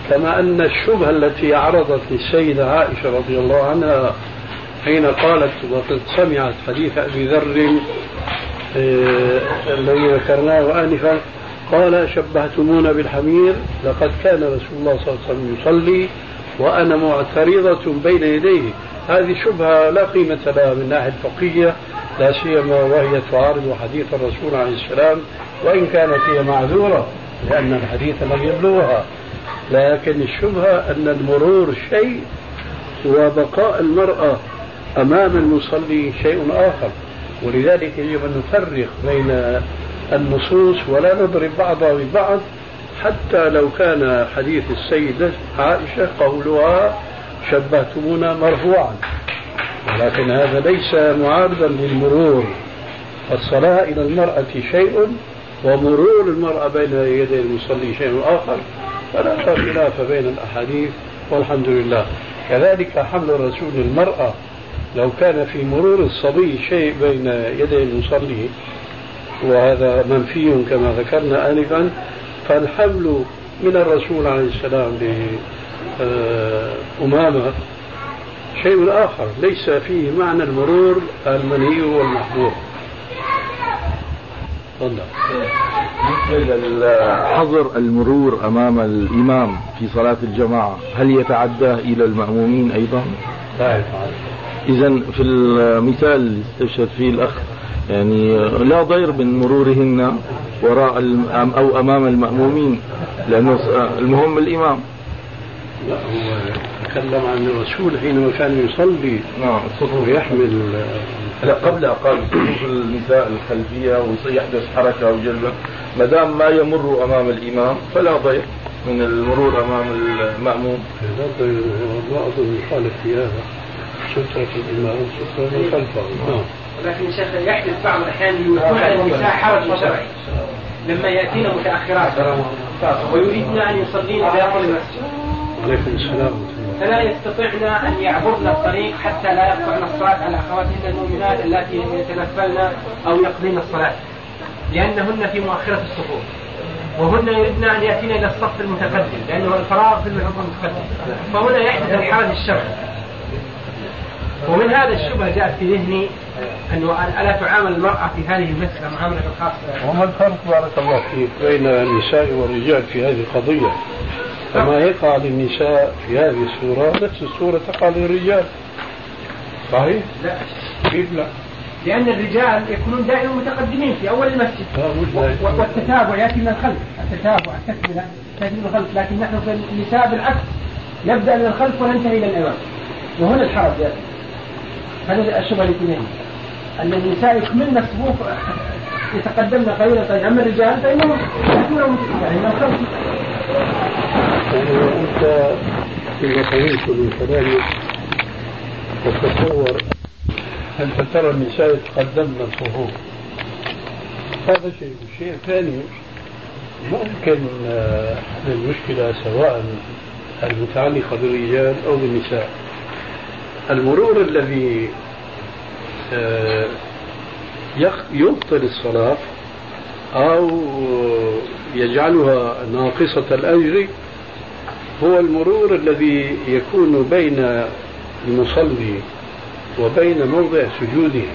كما أن الشبهة التي عرضت للسيدة عائشة رضي الله عنها حين قالت وقد سمعت حديث أبي ذر آه، الذي ذكرناه آنفا قال شبهتمونا بالحمير لقد كان رسول الله صلى الله عليه وسلم يصلي وأنا معترضة بين يديه. هذه شبهة لا قيمة لها من ناحية الفقهية لا سيما وهي تعارض حديث الرسول عليه السلام وإن كانت هي معذورة لأن الحديث لم يبلغها. لكن الشبهة أن المرور شيء وبقاء المرأة أمام المصلي شيء آخر. ولذلك يجب أن نفرق بين النصوص ولا نضرب بعضها ببعض. حتى لو كان حديث السيدة عائشة قولها شبهتمونا مرفوعا. ولكن هذا ليس معارضا للمرور. الصلاة إلى المرأة شيء ومرور المرأة بين يدي المصلي شيء آخر. فلا خلاف بين الأحاديث والحمد لله. كذلك حمل الرسول المرأة لو كان في مرور الصبي شيء بين يدي المصلي وهذا منفي كما ذكرنا آنفا فالحمل من الرسول عليه السلام لأمامة شيء آخر ليس فيه معنى المرور المنهي والمحظور. تفضل. حظر المرور أمام الإمام في صلاة الجماعة. هل يتعدى إلى المأمومين أيضا؟ لا يتعدى. إذا في المثال اللي استشهد فيه الأخ يعني لا ضير من مرورهن وراء أو أمام المأمومين لأنه المهم الإمام. لا هو تكلم عن الرسول حينما كان يصلي نعم ويحمل لا قبل قال صفوف النساء الخلفية ويحدث حركة وجلبة ما دام ما يمر أمام الإمام فلا ضير من المرور أمام المأموم. ما أظن يخالف في هذا سترة الإمام سترة من خلفه. نعم. ولكن شيخ يحدث بعض الأحيان يكون على النساء حرج شرعي. لما يأتين متأخرات. ويريدن أن يصلين داخل المسجد. عليكم السلام فلا يستطعن أن يعبرن الطريق حتى لا يقطعن الصلاة على أخواتهن المؤمنات التي يتنفلن أو يقضين الصلاة. لأنهن في مؤخرة الصفوف وهن يريدن أن يأتين إلى الصف المتقدم لأنه الفراغ في المتقدم. فهنا يحدث الحرج الشرعي. ومن هذا الشبهة جاءت في ذهني أنه ألا تعامل المرأة في هذه المسألة معاملة خاصة وما الفرق بارك الله فيك بين النساء والرجال في هذه القضية؟ كما يقع للنساء في هذه الصورة نفس الصورة تقع للرجال. صحيح؟ لا. كيف لا؟ لأن الرجال يكونون دائما متقدمين في أول المسجد. والتتابع يأتي من الخلف. التتابع التكملة تأتي من الخلف. لكن نحن في النساء بالعكس. نبدأ من الخلف وننتهي إلى الأمام وهنا الحرج يأتي هذا الشبهة نهي أن النساء يكملن الصفوف يتقدمن قليلا. أما الرجال فإنهم يأتون يعني من الخلف يعني أنت فيما فهمت من كلامك تتصور أنت ترى النساء يتقدمن الصفوف هذا شيء الشيء الثاني ممكن المشكلة سواء المتعلقة بالرجال أو بالنساء. المرور الذي آه، يبطل الصلاة أو يجعلها ناقصة الأجر هو المرور الذي يكون بين المصلي وبين موضع سجوده.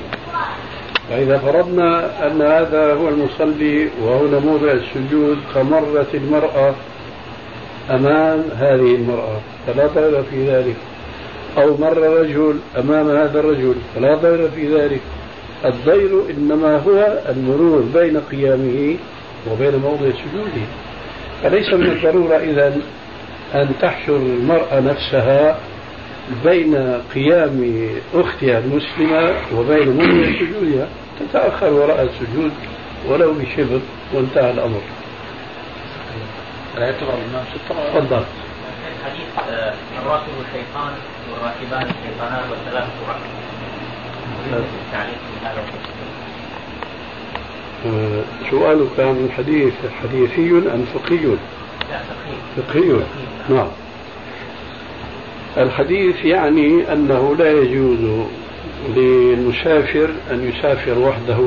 فإذا فرضنا أن هذا هو المصلي وهنا موضع السجود فمرت المرأة أمام هذه المرأة فلا ضير في ذلك. أو مر رجل أمام هذا الرجل فلا ضير في ذلك. الضير إنما هو المرور بين قيامه وبين موضع سجوده. فليس من الضرورة إذا أن تحشر المرأة نفسها بين قيام أختها المسلمة وبين موضع سجودها. تتأخر وراء السجود ولو بشبر وانتهى الأمر. لا يعتبر الإمام سترة تفضل. حديث آه، الراكب الشيطان والراكبان الشيطانان والثلاثة ركب آه، سؤالك عن الحديث حديثي أم فقهي؟ فقهي نعم. الحديث يعني أنه لا يجوز للمسافر أن يسافر وحده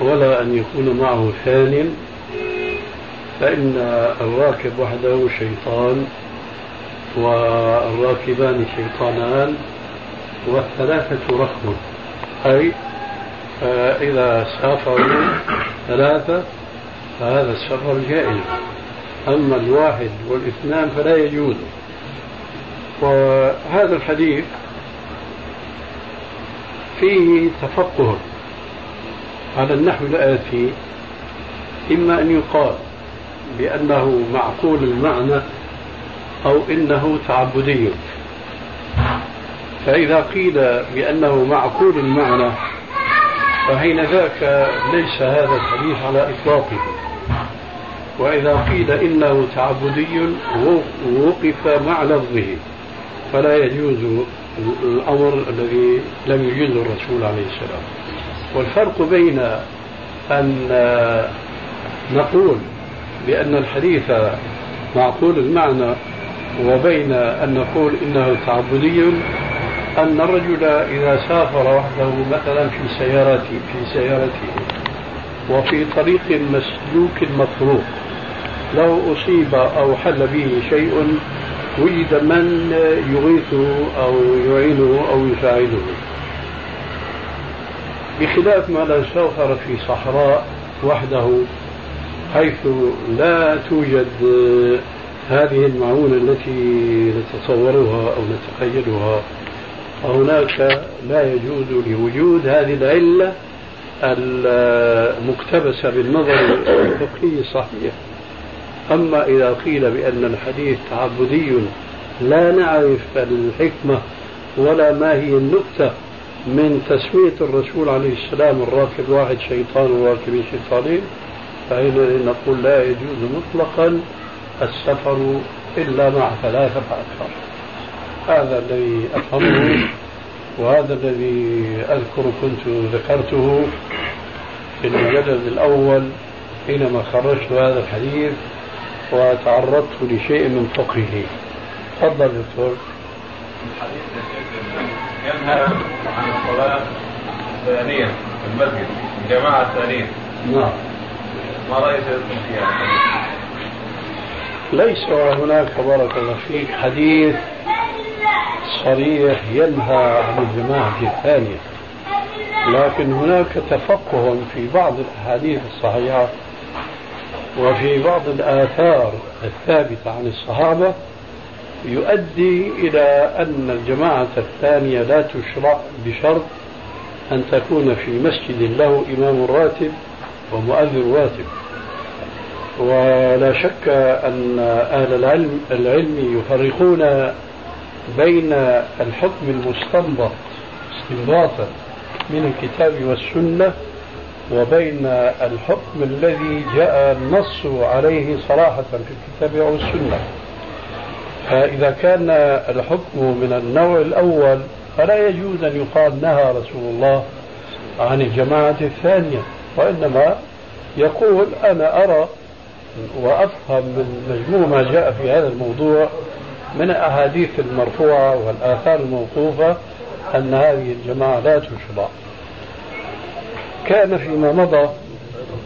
ولا أن يكون معه ثان فإن الراكب وحده شيطان والراكبان شيطانان والثلاثة ركب أي آه، إذا سافروا ثلاثة فهذا السفر جائز. أما الواحد والإثنان فلا يجوز. وهذا الحديث فيه تفقه على النحو الآتي إما أن يقال بأنه معقول المعنى أو إنه تعبدي. فإذا قيل بأنه معقول المعنى فحين ذاك ليس هذا الحديث على إطلاقه. وإذا قيل إنه تعبدي وقف مع لفظه فلا يجوز الأمر الذي لم يجوزه الرسول عليه السلام. والفرق بين أن نقول بأن الحديث معقول المعنى وبين أن نقول إنه تعبدي أن الرجل إذا سافر وحده مثلا في سيارته في سيارته. وفي طريق مسلوك مطروق لو أصيب أو حل به شيء وجد من يغيثه أو يعينه أو يساعده بخلاف ما لو استغفر في صحراء وحده حيث لا توجد هذه المعونة التي نتصورها أو نتخيلها فهناك لا يجوز لوجود هذه العلة المقتبسة بالنظر الفقهي الصحيح أما إذا قيل بأن الحديث تعبدي لا نعرف الحكمة ولا ما هي النكتة من تسمية الرسول عليه السلام الراكب واحد شيطان وراكبين شيطانين فحينئذ نقول لا يجوز مطلقا السفر إلا مع ثلاثة فأكثر هذا الذي أفهمه. وهذا الذي أذكر كنت ذكرته في المجلد الأول حينما خرجت هذا الحديث وتعرضت لشيء من فقهه. تفضل دكتور. الحديث ينهى عن الصلاة ثانيا في المسجد الجماعة الثانية. نعم. ما رأيتكم فيها؟ ليس هناك بارك الله فيك حديث صريح ينهى عن الجماعة الثانية. لكن هناك تفقه في بعض الأحاديث الصحيحة وفي بعض الآثار الثابتة عن الصحابة يؤدي إلى أن الجماعة الثانية لا تشرع بشرط أن تكون في مسجد له إمام راتب ومؤذن راتب. ولا شك أن أهل العلم العلم يفرقون بين الحكم المستنبط استنباطا من الكتاب والسنة وبين الحكم الذي جاء النص عليه صراحة في الكتاب أو السنة فإذا كان الحكم من النوع الأول فلا يجوز أن يقال نهى رسول الله عن الجماعة الثانية وإنما يقول أنا أرى وأفهم من مجموع ما جاء في هذا الموضوع من الأحاديث المرفوعة والآثار الموقوفة أن هذه الجماعة لا تشرع كان فيما مضى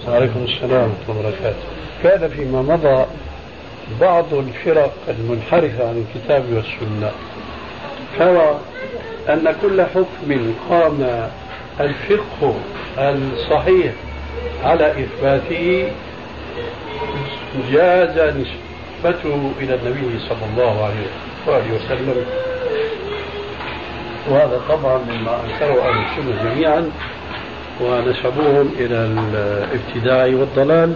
عليكم السلام ورحمة الله وبركاته. كان فيما مضى بعض الفرق المنحرفة عن الكتاب والسنة. ترى أن كل حكم قام الفقه الصحيح على إثباته جاز نسبته إلى النبي صلى الله عليه وسلم. وهذا طبعا مما أنكره أهل السنة جميعا ونسبوهم إلى الابتداع والضلال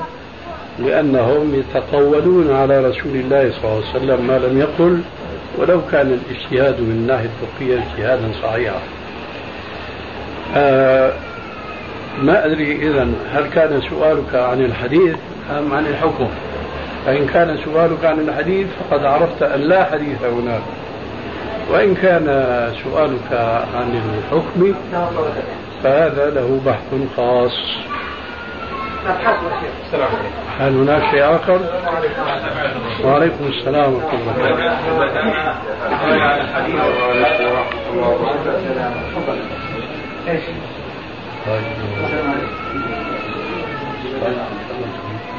لأنهم يتقولون على رسول الله صلى الله عليه وسلم ما لم يقل ولو كان الاجتهاد من الناحية الفقهية اجتهادا صحيحا. آه ما أدري إذا هل كان سؤالك عن الحديث أم عن الحكم؟ فإن كان سؤالك عن الحديث فقد عرفت أن لا حديث هناك وإن كان سؤالك عن الحكم فهذا له بحث خاص هل هناك شيء آخر؟ وعليكم السلام ورحمة الله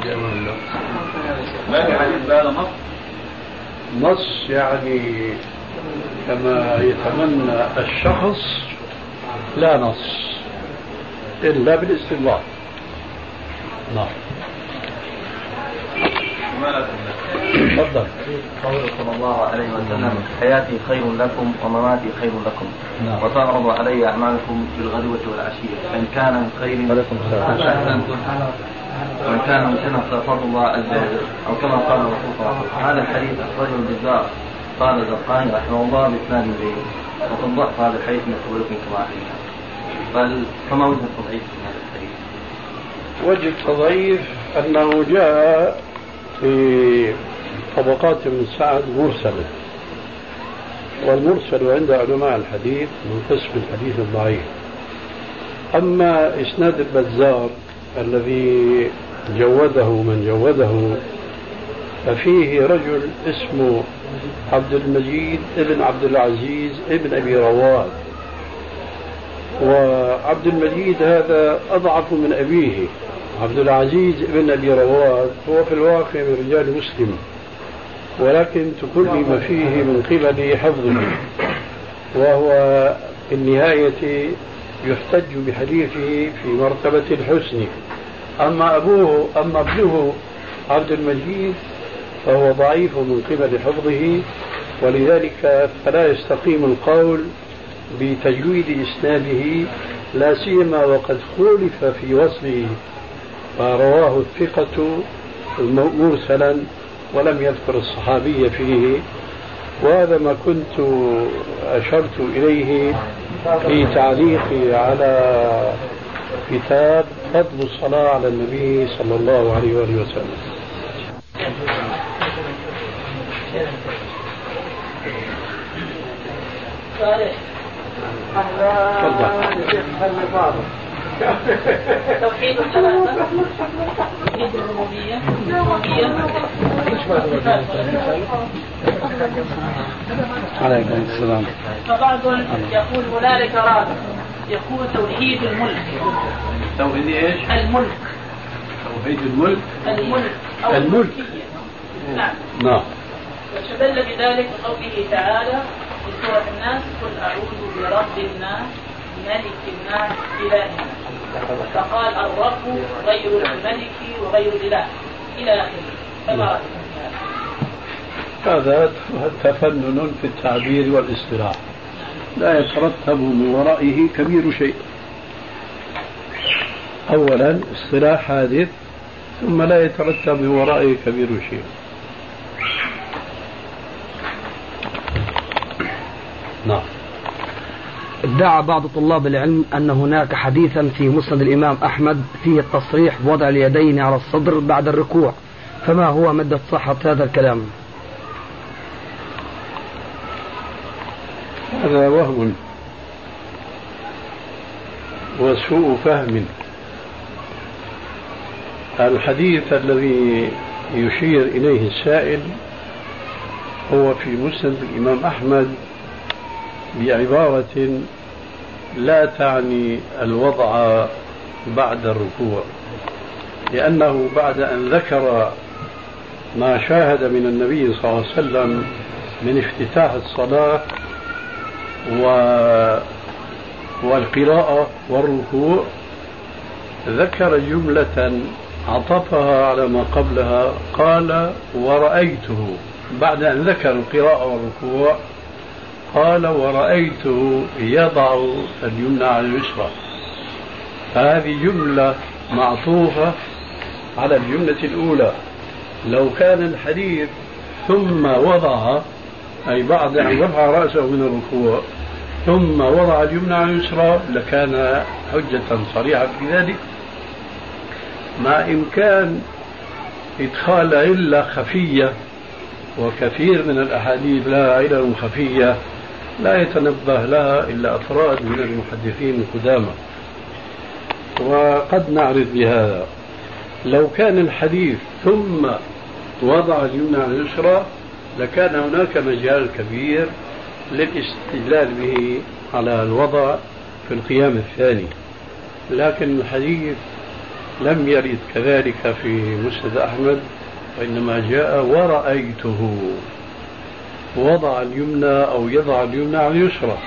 ما في حديث بهذا نص؟ نص يعني كما يتمنى الشخص لا نص إلا بالاستنباط نعم. تفضل. قوله صلى الله عليه وسلم حياتي خير لكم ومماتي خير لكم. نعم. وتعرض علي أعمالكم بالغدوة والعشية فان كان من خير. وان كان من سنه ففضل الله عز وجل أو كما قال الرسول صلى الله عليه وسلم هذا الحديث أخرجه الجزار قال الزرقاني رحمه الله بإسناد جيد وقد ضعف هذا الحديث من قبلكم كما فما وجه التضعيف في هذا الحديث؟ وجه التضعيف أنه جاء في طبقات من سعد مرسلا والمرسل عند علماء الحديث من قسم الحديث الضعيف. أما إسناد البزار الذي جوده من جوده. ففيه رجل اسمه عبد المجيد ابن عبد العزيز ابن أبي رواد. وعبد المجيد هذا أضعف من أبيه. عبد العزيز بن أبي رواد هو في الواقع من رجال مسلم. ولكن تكلم فيه من قبل حفظه. وهو في النهاية يحتج بحديثه في مرتبة الحسن. أما أبوه أما ابنه عبد المجيد فهو ضعيف من قبل حفظه ولذلك فلا يستقيم القول بتجويد إسناده لا سيما وقد خولف في وصفه. فرواه الثقة مرسلا ولم يذكر الصحابي فيه. وهذا ما كنت أشرت إليه في تعليقي على كتاب فضل الصلاة على النبي صلى الله عليه وآله وسلم. تفضل. توحيد الثلاثة توحيد الربوبية. عليكم السلام. فبعض يقول هنالك رابع يقول توحيد الملك. توحيد إيش؟ الملك. توحيد الملك. الملك. أو الملك. الملكية. نعم. نعم. واستدل بذلك بقوله تعالى في سورة الناس قل أعوذ برب الناس ملك الناس إله الناس. فقال الرب غير الملك وغير رأيكم في هذا؟ هذا تفنن في التعبير والإصطلاح. لا يترتب من ورائه كبير شيء. أولا اصطلاح حادث ثم لا يترتب من ورائه كبير شيء. نعم. ادعى بعض طلاب العلم أن هناك حديثا في مسند الإمام أحمد فيه التصريح بوضع اليدين على الصدر بعد الركوع. فما هو مدة صحة هذا الكلام؟ هذا وهم. وسوء فهم. الحديث الذي يشير إليه السائل هو في مسند الإمام أحمد بعبارة لا تعني الوضع بعد الركوع لأنه بعد أن ذكر ما شاهد من النبي صلى الله عليه وسلم من افتتاح الصلاة و والقراءة والركوع ذكر جملة عطفها على ما قبلها قال ورأيته. بعد أن ذكر القراءة والركوع قال ورأيته يضع اليمنى على اليسرى. فهذه جملة معطوفة على الجملة الأولى. لو كان الحديث ثم وضع أي بعد أن رفع رأسه من الركوع ثم وضع اليمنى على اليسرى لكان حجة صريحة في ذلك. مع إمكان إدخال علة خفية وكثير من الأحاديث لها علل خفية لا يتنبه لها إلا أفراد من المحدثين القدامى وقد نعرض بهذا. لو كان الحديث ثم وضع اليمنى على اليسرى لكان هناك مجال كبير للاستدلال به على الوضع في القيام الثاني. لكن الحديث لم يرد كذلك في مسند أحمد وإنما جاء ورأيته. وضع اليمنى أو يضع اليمنى على اليسرى.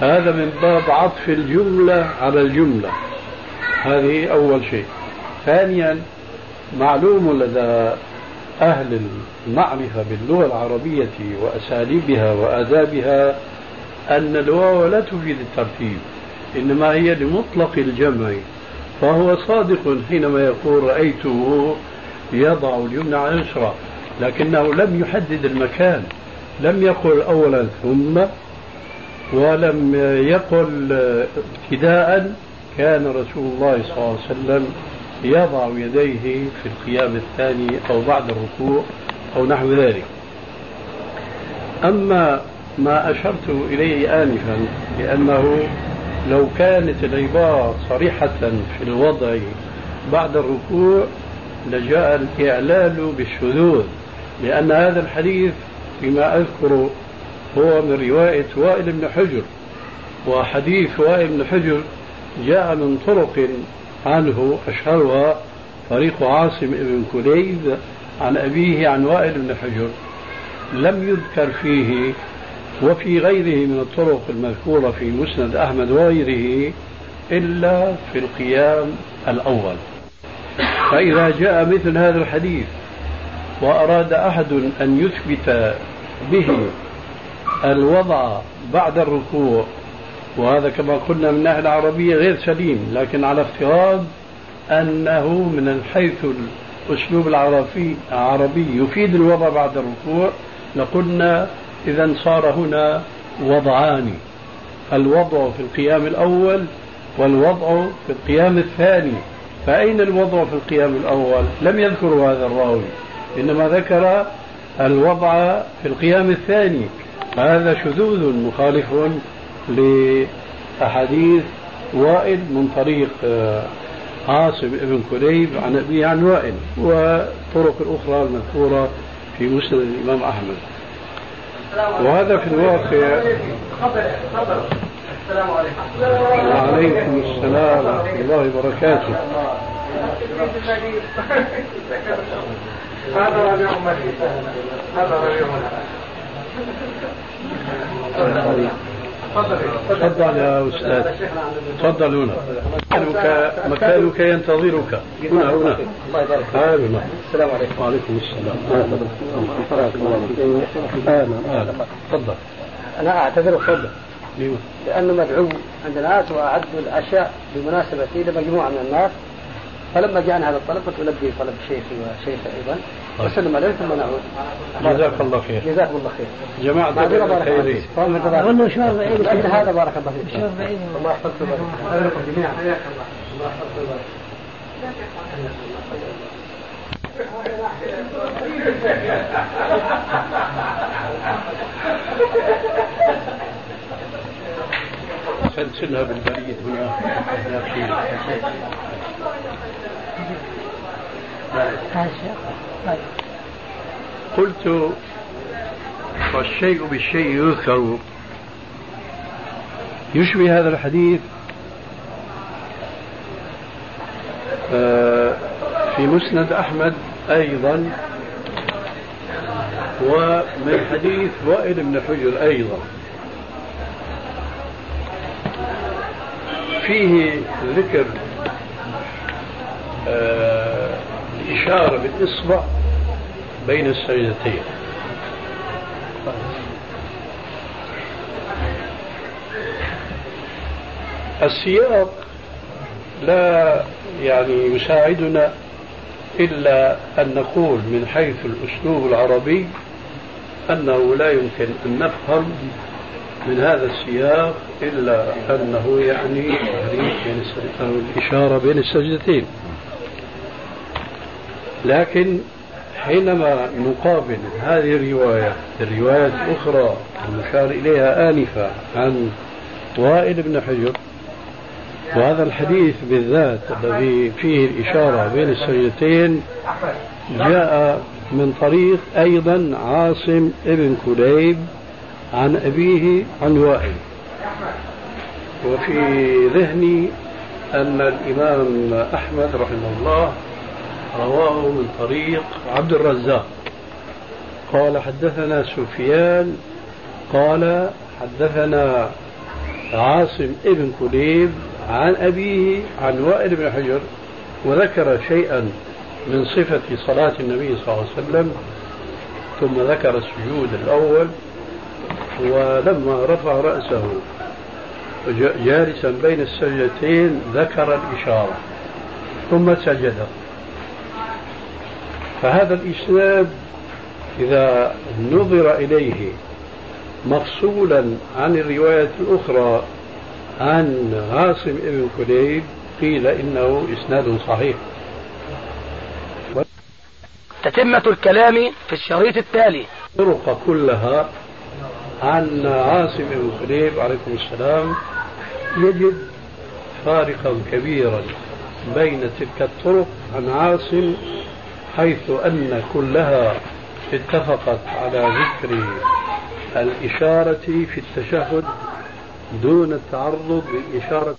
هذا من باب عطف الجملة على الجملة. هذه أول شيء. ثانيا معلوم لدى أهل المعرفة باللغة العربية وأساليبها وآدابها أن الواو لا تفيد الترتيب إنما هي لمطلق الجمع. فهو صادق حينما يقول رأيته يضع اليمنى على اليسرى لكنه لم يحدد المكان. لم يقل أولا ثم ولم يقل ابتداء كان رسول الله صلى الله عليه وسلم يضع يديه في القيام الثاني أو بعد الركوع أو نحو ذلك. أما ما أشرت إليه آنفا لأنه لو كانت العبارة صريحة في الوضع بعد الركوع لجاء الإعلال بالشذوذ لأن هذا الحديث فيما أذكر هو من رواية وائل بن حجر وحديث وائل بن حجر جاء من طرق عنه أشهرها طريق عاصم بن كليب عن أبيه عن وائل بن حجر لم يذكر فيه وفي غيره من الطرق المذكورة في مسند أحمد وغيره إلا في القيام الأول. فإذا جاء مثل هذا الحديث وأراد أحد أن يثبت به الوضع بعد الركوع وهذا كما قلنا من الناحية العربية غير سليم لكن على افتراض أنه من حيث الأسلوب العربي العربي يفيد الوضع بعد الركوع لقلنا إذا صار هنا وضعان الوضع في القيام الأول والوضع في القيام الثاني. فأين الوضع في القيام الأول؟ لم يذكر هذا الراوي. إنما ذكر الوضع في القيام الثاني. فهذا شذوذ مخالف لأحاديث وائل من طريق آه، عاصم بن كليب عن أبيه عن وائل والطرق الأخرى المذكورة في مسند الإمام أحمد. وهذا في الواقع. السلام عليكم وعليكم السلام ورحمة الله وبركاته. [laughs] هذا ربيع هذا ربيع تفضل. يا أستاذ. تفضل هنا. مكانك مكانك ينتظرك. هنا هنا. الله يبارك فيك. السلام عليكم. وعليكم السلام. أهلا. أهلا. تفضل. أنا أعتذر تفضل لأنه مدعو عند الناس واعدوا الأشياء بمناسبتي لمجموعه من الناس. فلما جاءنا هذا الطلب قلت البي طلب شيخي وشيخي أيضا. وسلم عليه ثم نعود. جزاك الله خير. جزاكم الله خير. جماعة الخيرين قلنا شهر بعيد. انت هذا بارك الله فيك. شهر بعيد. الله يحفظك. ويبارك جميعا حياك الله. الله. يحفظك [laughs] ويبارك سلسلها بالبريد هنا؟ قلت والشيء بالشيء يذكر. يشبه هذا الحديث آه، في مسند أحمد أيضا ومن حديث وائل بن حجر أيضا. فيه ذكر آه الإشارة بالإصبع بين السجدتين. السياق لا يعني يساعدنا إلا أن نقول من حيث الأسلوب العربي أنه لا يمكن أن نفهم من هذا السياق إلا أنه يعني بين أو الإشارة بين السجدتين. لكن حينما نقابل هذه الرواية الروايات الأخرى المشار إليها آنفا عن وائل بن حجر وهذا الحديث بالذات الذي فيه الإشارة بين السجدتين جاء من طريق أيضا عاصم ابن كليب عن أبيه عن وائل. وفي ذهني أن الإمام أحمد رحمه الله رواه من طريق عبد الرزاق. قال حدثنا سفيان. قال حدثنا عاصم ابن كليب عن أبيه عن وائل بن حجر وذكر شيئا من صفة صلاة النبي صلى الله عليه وسلم ثم ذكر السجود الأول. ولما رفع رأسه جالسا بين السجدتين ذكر الإشارة ثم سجد. فهذا الإسناد إذا نظر إليه مفصولا عن الرواية الأخرى عن عاصم بن كليب قيل إنه إسناد صحيح. تتمة الكلام في الشريط التالي. طرق كلها عن عاصم بن كليب عليكم السلام يجد فارقا كبيرا بين تلك الطرق عن عاصم حيث أن كلها اتفقت على ذكر الإشارة في التشهد دون التعرض للإشارة